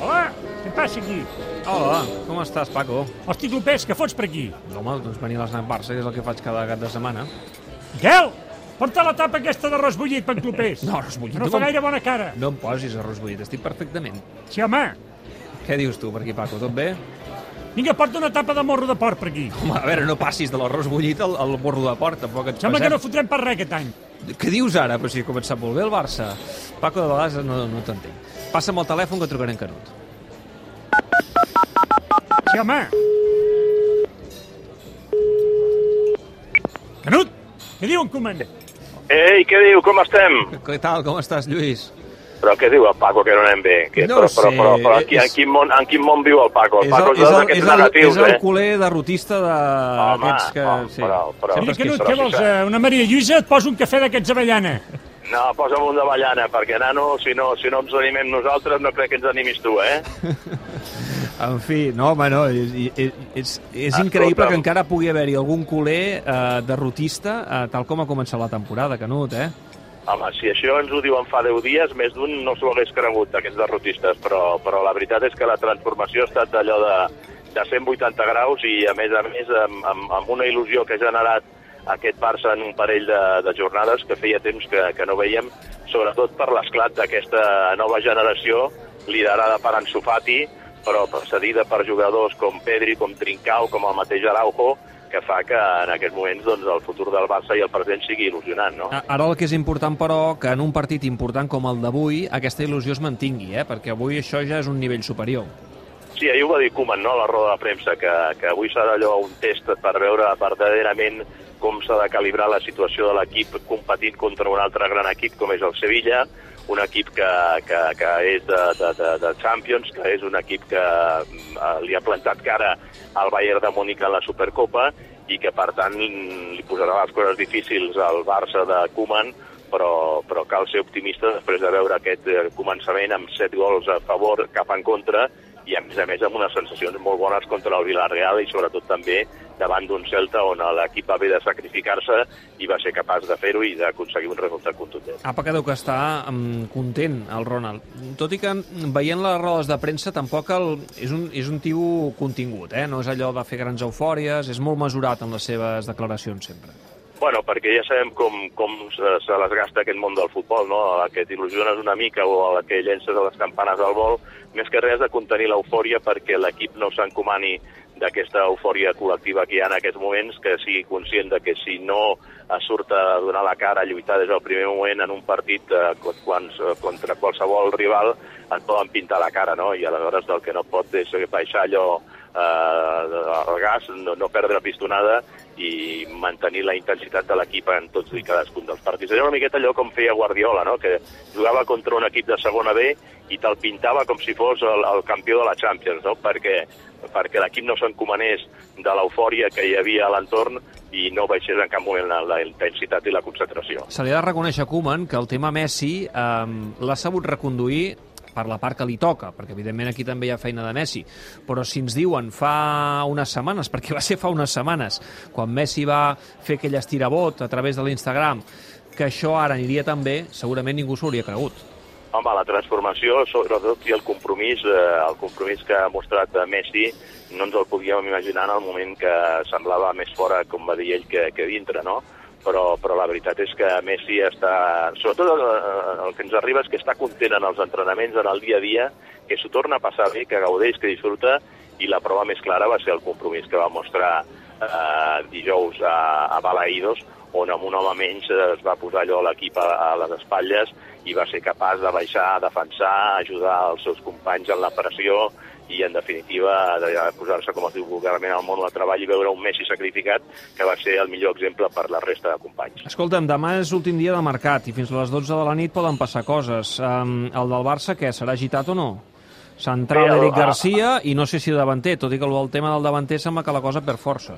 Hola, què passa aquí? Hola, com estàs, Paco? Hosti, Clopés, què fots per aquí? No, home, doncs venir a l'Snac Barça, que és el que faig cada cap de setmana. Miquel, porta la tapa aquesta d'arròs bullit per Clopés. No, arròs bullit, No fa gaire bona cara. No em posis arròs bullit, estic perfectament. Sí, home. Què dius tu per aquí, Paco? Tot bé? Vinga, porta una tapa de morro de porc per aquí. Home, a veure, no passis de l'arròs bullit al, al borro de porc, tampoc et Sembla que no passem. fotrem per res aquest any. Què dius ara? Però si ha començat molt bé el Barça. Paco, de vegades no, no t'entenc. Passa'm el telèfon que trucaré en Canut. Sí, home. Canut, què diu en Koeman? Ei, què diu? Com estem? Què tal? Com estàs, Lluís? Però què diu el Paco, que no anem bé? Que, No però, però, sé, però, però, aquí, és- en, quin món, en quin món viu el Paco? El és Paco el, és, és el, d'aquests és el, negatius, és el eh? culer derrotista de... Home, aquests que... home, sí. però- però- Sempre Mira, Canut, què vols? eh, Una Maria Lluïsa et posa un cafè d'aquests avellana. No, posa'm un d'avellana, perquè, nano, si no, si no ens animem nosaltres, no crec que ens animis tu, eh? En fi, no, home, no, és, és, és, és Escolta'm. increïble que encara pugui haver-hi algun culer eh, derrotista, eh, tal com ha començat la temporada, Canut, eh? Home, si això ens ho diuen fa 10 dies, més d'un no s'ho hagués cregut, aquests derrotistes, però, però la veritat és que la transformació ha estat d'allò de, de 180 graus i, a més a més, amb, amb, amb una il·lusió que ha generat aquest Barça en un parell de, de jornades que feia temps que, que no veiem, sobretot per l'esclat d'aquesta nova generació liderada per Ansu Fati, però precedida per jugadors com Pedri, com Trincao, com el mateix Araujo, que fa que en aquests moments doncs, el futur del Barça i el present sigui il·lusionant, no? Ara el que és important, però, que en un partit important com el d'avui, aquesta il·lusió es mantingui, eh? Perquè avui això ja és un nivell superior. Sí, ahir ho va dir Koeman, no?, a la roda de premsa, que, que avui serà allò un test per veure verdaderament com s'ha de calibrar la situació de l'equip competint contra un altre gran equip com és el Sevilla, un equip que, que, que és de, de, de, de Champions, que és un equip que eh, li ha plantat cara al Bayern de Múnich en la Supercopa i que, per tant, li posarà les coses difícils al Barça de Koeman, però, però cal ser optimista després de veure aquest eh, començament amb set gols a favor cap en contra i a més a més amb unes sensacions molt bones contra el Villarreal i sobretot també davant d'un Celta on l'equip va haver de sacrificar-se i va ser capaç de fer-ho i d'aconseguir un resultat contundent. Apa que deu que està um, content, el Ronald. Tot i que veient les rodes de premsa tampoc el, és, un, és un tio contingut, eh? no és allò de fer grans eufòries, és molt mesurat en les seves declaracions sempre. Bueno, perquè ja sabem com, com se, se les gasta aquest món del futbol, no? A la que t'il·lusiones una mica o a la que llences a les campanes al vol, més que res de contenir l'eufòria perquè l'equip no s'encomani d'aquesta eufòria col·lectiva que hi ha en aquests moments, que sigui conscient de que si no surt a donar la cara, a lluitar des del primer moment en un partit eh, quan, contra qualsevol rival, et poden pintar la cara, no? I aleshores del que no pot és baixar allò eh, el gas, no, no perdre pistonada i mantenir la intensitat de l'equip en tots i cadascun dels partits. Era una miqueta allò com feia Guardiola, no? que jugava contra un equip de segona B i te'l pintava com si fos el, el campió de la Champions, no? perquè, perquè l'equip no s'encomanés de l'eufòria que hi havia a l'entorn i no baixés en cap moment la, la intensitat i la concentració. Se li ha de reconèixer a Koeman que el tema Messi eh, l'ha sabut reconduir per la part que li toca, perquè evidentment aquí també hi ha feina de Messi, però si ens diuen fa unes setmanes, perquè va ser fa unes setmanes, quan Messi va fer aquell estirabot a través de l'Instagram, que això ara aniria tan bé, segurament ningú s'ho hauria cregut. Home, la transformació, sobretot, i el compromís, eh, el compromís que ha mostrat eh, Messi, no ens el podíem imaginar en el moment que semblava més fora, com va dir ell, que, que dintre, no? Però, però la veritat és que Messi està... Sobretot el, el que ens arriba és que està content en els entrenaments, en el dia a dia, que s'ho torna a passar bé, que gaudeix, que disfruta, i la prova més clara va ser el compromís que va mostrar eh, dijous a, a Balaïdos, on amb un home menys es va posar allò a l'equip a, a les espatlles i va ser capaç de baixar, defensar, ajudar els seus companys en la pressió i, en definitiva, de posar-se, com es diu vulgarment, al món del treball i veure un Messi sacrificat, que va ser el millor exemple per la resta de companys. Escolta'm, demà és l'últim dia de mercat i fins a les 12 de la nit poden passar coses. Um, el del Barça, què, serà agitat o no? Central Eric Garcia i no sé si davanter, tot i que el tema del davanter sembla que la cosa per força.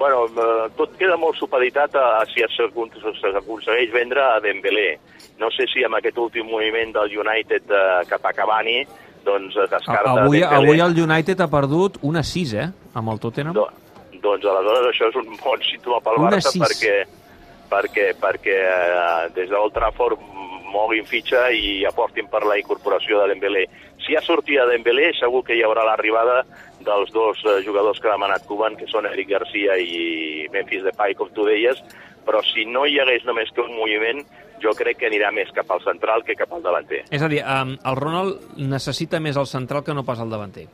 Bueno, eh, tot queda molt supeditat a, a si s'aconsegueix vendre a Dembélé. No sé si amb aquest últim moviment del United eh, cap a Cavani doncs es descarta Avui, Dembélé. avui el United ha perdut una 6, eh? Amb el Tottenham. Do, doncs aleshores això és un bon símptoma pel Una Barça sis. perquè, perquè, perquè eh, des d'Old Trafford moguin fitxa i apostin per la incorporació de Dembélé. Si ha sortida de Dembélé, segur que hi haurà l'arribada dels dos eh, jugadors que ha demanat Cuban, que són Eric Garcia i Memphis Depay, com tu deies, però si no hi hagués només que un moviment, jo crec que anirà més cap al central que cap al davanter. És a dir, el Ronald necessita més el central que no pas el davanter.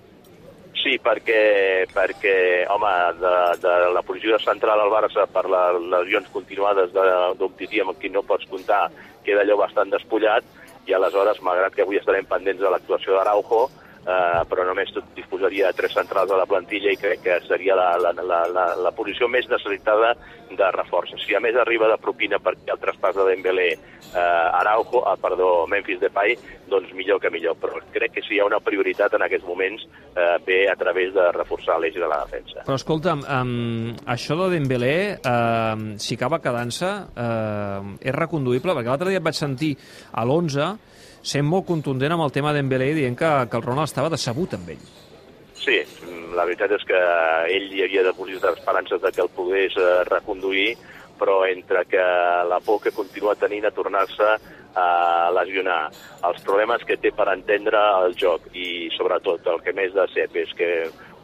Sí, perquè, perquè home, de, de la posició central al Barça per les lesions continuades d'Umtiti amb qui no pots comptar queda allò bastant despullat i aleshores, malgrat que avui estarem pendents de l'actuació d'Araujo, eh, però només disposaria de tres centrals a la plantilla i crec que seria la, la, la, la, la posició més necessitada de reforç. Si a més arriba de propina perquè el traspàs de Dembélé eh, Araujo, ah, perdó, Memphis Depay, doncs millor que millor. Però crec que si hi ha una prioritat en aquests moments eh, ve a través de reforçar l'eix de la defensa. Però escolta'm, um, això de Dembélé, uh, si acaba quedant-se, uh, és reconduïble? Perquè l'altre dia et vaig sentir a l'11 sent molt contundent amb el tema d'Embélé dient que, que el Ronald estava decebut amb ell. Sí, la veritat és que ell hi havia depositat esperances de que el pogués eh, reconduir, però entre que la por que continua tenint a tornar-se a lesionar, els problemes que té per entendre el joc i sobretot el que més de cep és que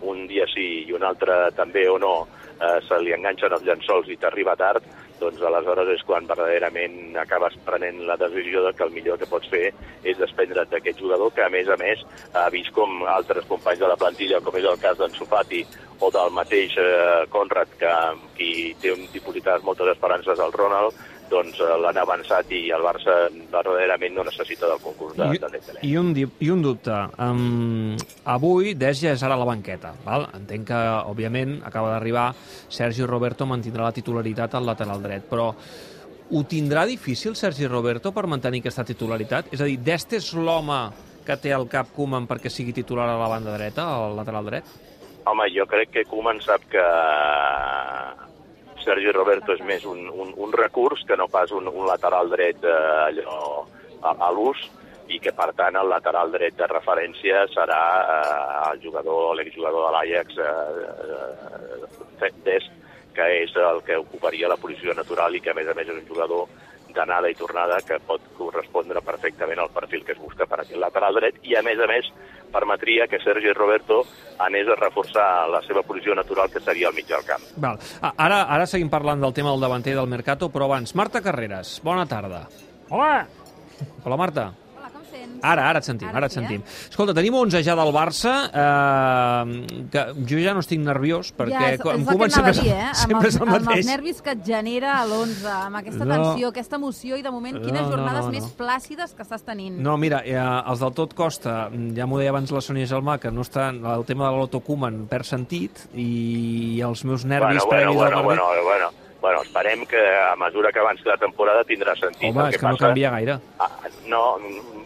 un dia sí i un altre també o no eh, se li enganxen els llençols i t'arriba tard, doncs aleshores és quan verdaderament acabes prenent la decisió de que el millor que pots fer és desprendre't d'aquest jugador que, a més a més, ha vist com altres companys de la plantilla, com és el cas d'en Sofati o del mateix eh, Conrad, que, qui té un dipositat moltes esperances al Ronald, doncs eh, l'han avançat i el Barça verdaderament no necessita del concurs de, I, de Dembélé. I un, I un dubte. Um, avui Des ja és ara a la banqueta. Val? Entenc que, òbviament, acaba d'arribar Sergi Roberto mantindrà la titularitat al lateral dret, però ho tindrà difícil Sergi Roberto per mantenir aquesta titularitat? És a dir, Dest és l'home que té al cap Koeman perquè sigui titular a la banda dreta, al lateral dret? Home, jo crec que Koeman sap que Sergi Roberto és més un, un, un recurs que no pas un, un lateral dret eh, allò a, a l'ús i que, per tant, el lateral dret de referència serà eh, el jugador, l'exjugador de l'Ajax, eh, eh, Dest, que és el que ocuparia la posició natural i que, a més a més, és un jugador d'anada i tornada que pot correspondre perfectament al perfil que es busca per aquest lateral dret. I, a més a més, permetria que Sergi Roberto anés a reforçar la seva posició natural, que seria al mig del camp. Val. Ara, ara seguim parlant del tema del davanter del Mercato, però abans, Marta Carreras, bona tarda. Hola, Hola, Marta. Ara, ara et sentim, ara, Ara et sí, eh? sentim. Escolta, tenim 11 ja del Barça, eh, que jo ja no estic nerviós, perquè ja, és, com- és el Koeman que anava sempre, dir, eh? Sempre els, és el amb els mateix. nervis que et genera a l'11, amb aquesta No. tensió, aquesta emoció, i de moment, quines No, no, jornades no, no. més plàcides que estàs tenint. No, mira, eh, els del tot costa, ja m'ho deia abans la Sònia Gelmà, que no està, el tema de l'Otto Koeman perd sentit i els meus nervis bueno, bueno, previs bueno, al bueno, partit... bueno, bueno, esperem que a mesura que avanci la temporada tindrà sentit. Home, El és que no passa- canvia gaire. Ah, no,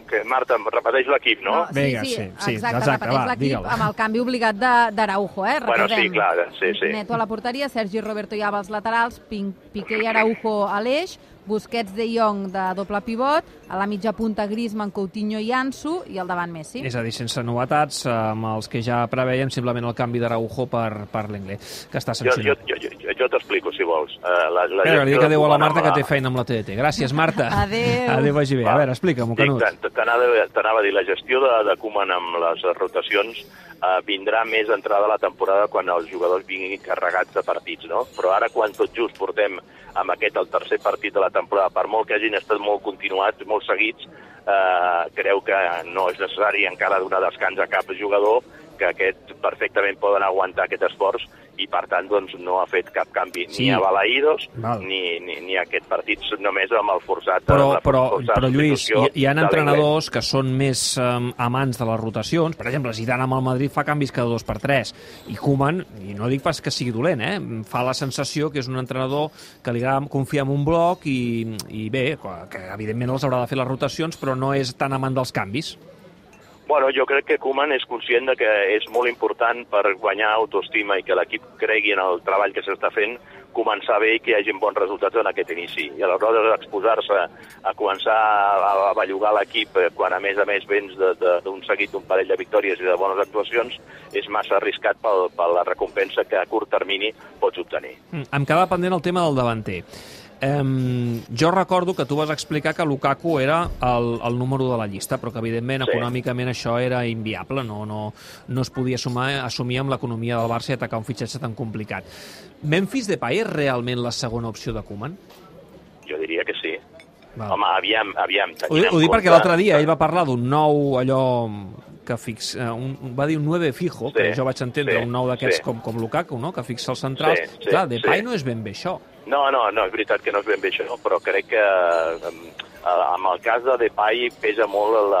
que Marta, repeteix l'equip, no? sí, Vinga, sí, sí, sí, exacte, exacte, repeteix l'equip amb el canvi obligat de- d'Araujo, eh? Bueno, sí, Recordem. clar, sí, sí. Neto a la porteria, Sergi Roberto i Ava als laterals, Piqué i Araujo a l'eix, Busquets de Jong de doble pivot, a la mitja punta Griezmann, Coutinho i Ansu, i al davant Messi. És a dir, sense novetats, amb els que ja preveiem simplement el canvi d'Araujo per, per l'Englè, que està Jo, jo, sancionat. jo, jo, jo t'explico, si vols. Uh, la, la Espera, li dic adéu a la Marta, que té feina amb la TDT. Gràcies, Marta. Adéu. Adéu, vagi bé. A veure, explica'm-ho, Dic, Canut. t'anava a dir, la gestió de, de Koeman amb les rotacions eh, vindrà més entrada a la temporada quan els jugadors vinguin carregats de partits, no? Però ara, quan tot just portem amb aquest el tercer partit de la temporada, per molt que hagin estat molt continuats, molt seguits, eh, creu que no és necessari encara donar descans a cap jugador, que aquest perfectament poden aguantar aquest esforç i, per tant, doncs, no ha fet cap canvi Sí. ni a Balaïdos ni, ni, ni a aquest partit, només amb el forçat... Però, la però, forçada però Lluís, hi, hi ha entrenadors que són més um, amants de les rotacions. Per exemple, Zidane amb el Madrid fa canvis cada dos per tres. I Koeman, i no dic pas que sigui dolent, eh? fa la sensació que és un entrenador que li agrada confiar en un bloc i, i bé, que evidentment els haurà de fer les rotacions, però no és tan amant dels canvis. Bueno, jo crec que Koeman és conscient de que és molt important per guanyar autoestima i que l'equip cregui en el treball que s'està fent, començar bé i que hi hagi bons resultats en aquest inici. I aleshores exposar-se a començar a, bellugar l'equip eh, quan a més a més vens d'un seguit d'un parell de victòries i de bones actuacions és massa arriscat pel, per la recompensa que a curt termini pots obtenir. Mm, Em quedava pendent el tema del davanter. Um, jo recordo que tu vas explicar que Lukaku era el, el número de la llista, però que evidentment Sí. econòmicament això era inviable, no, no, no es podia assumir, assumir amb l'economia del Barça i atacar un fitxatge tan complicat. Memphis Depay és realment la segona opció de Koeman? Jo diria que sí. Val. Home, aviam, aviam. Ho, ho dic perquè l'altre dia ell va parlar d'un nou allò que fix, eh, un, va dir un 9 fijo, Sí, jo vaig entendre, sí, un nou d'aquests sí. com, com Lukaku, no? que fixa els centrals. Sí, sí, Clar, Depay sí. no és ben bé això. No, no, no, és veritat que no és ben bé això, però crec que amb el cas de Depay pesa molt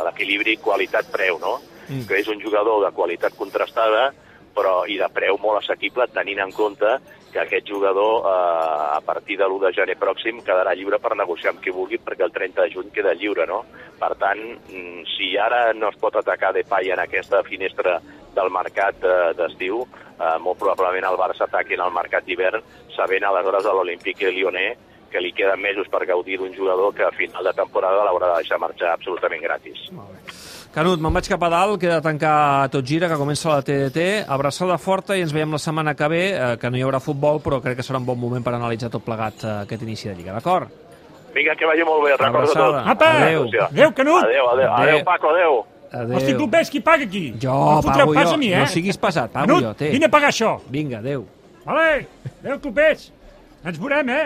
l'equilibri qualitat-preu, no? Mm. Que és un jugador de qualitat contrastada però i de preu molt assequible, tenint en compte que aquest jugador eh, a partir de l'1 de gener pròxim quedarà lliure per negociar amb qui vulgui perquè el 30 de juny queda lliure, no? Per tant, mm, si ara no es pot atacar Depay en aquesta finestra del mercat eh, d'estiu, eh, molt probablement el Barça ataqui en el mercat d'hivern, sabent aleshores a l'Olympique Lyonnais que li queden mesos per gaudir d'un jugador que a final de temporada l'haurà de deixar marxar absolutament gratis. Canut, me'n vaig cap a dalt, queda tancar tot gira, que comença la TDT. Abraçada forta i ens veiem la setmana que ve, eh, que no hi haurà futbol, però crec que serà un bon moment per analitzar tot plegat eh, aquest inici de Lliga, d'acord? Vinga, que vagi molt bé, recorda tot. Apa! Adéu. Adéu, Canut! Adéu, adéu, Adéu. adéu, Paco, adéu. Adéu. Hosti, tu ves qui paga aquí. Jo, no pago pas jo. a mi, eh? No siguis pesat, pago Canut, jo, té. vine a pagar això. Vinga, adéu. Vale, adéu, clubers. Ens veurem, eh?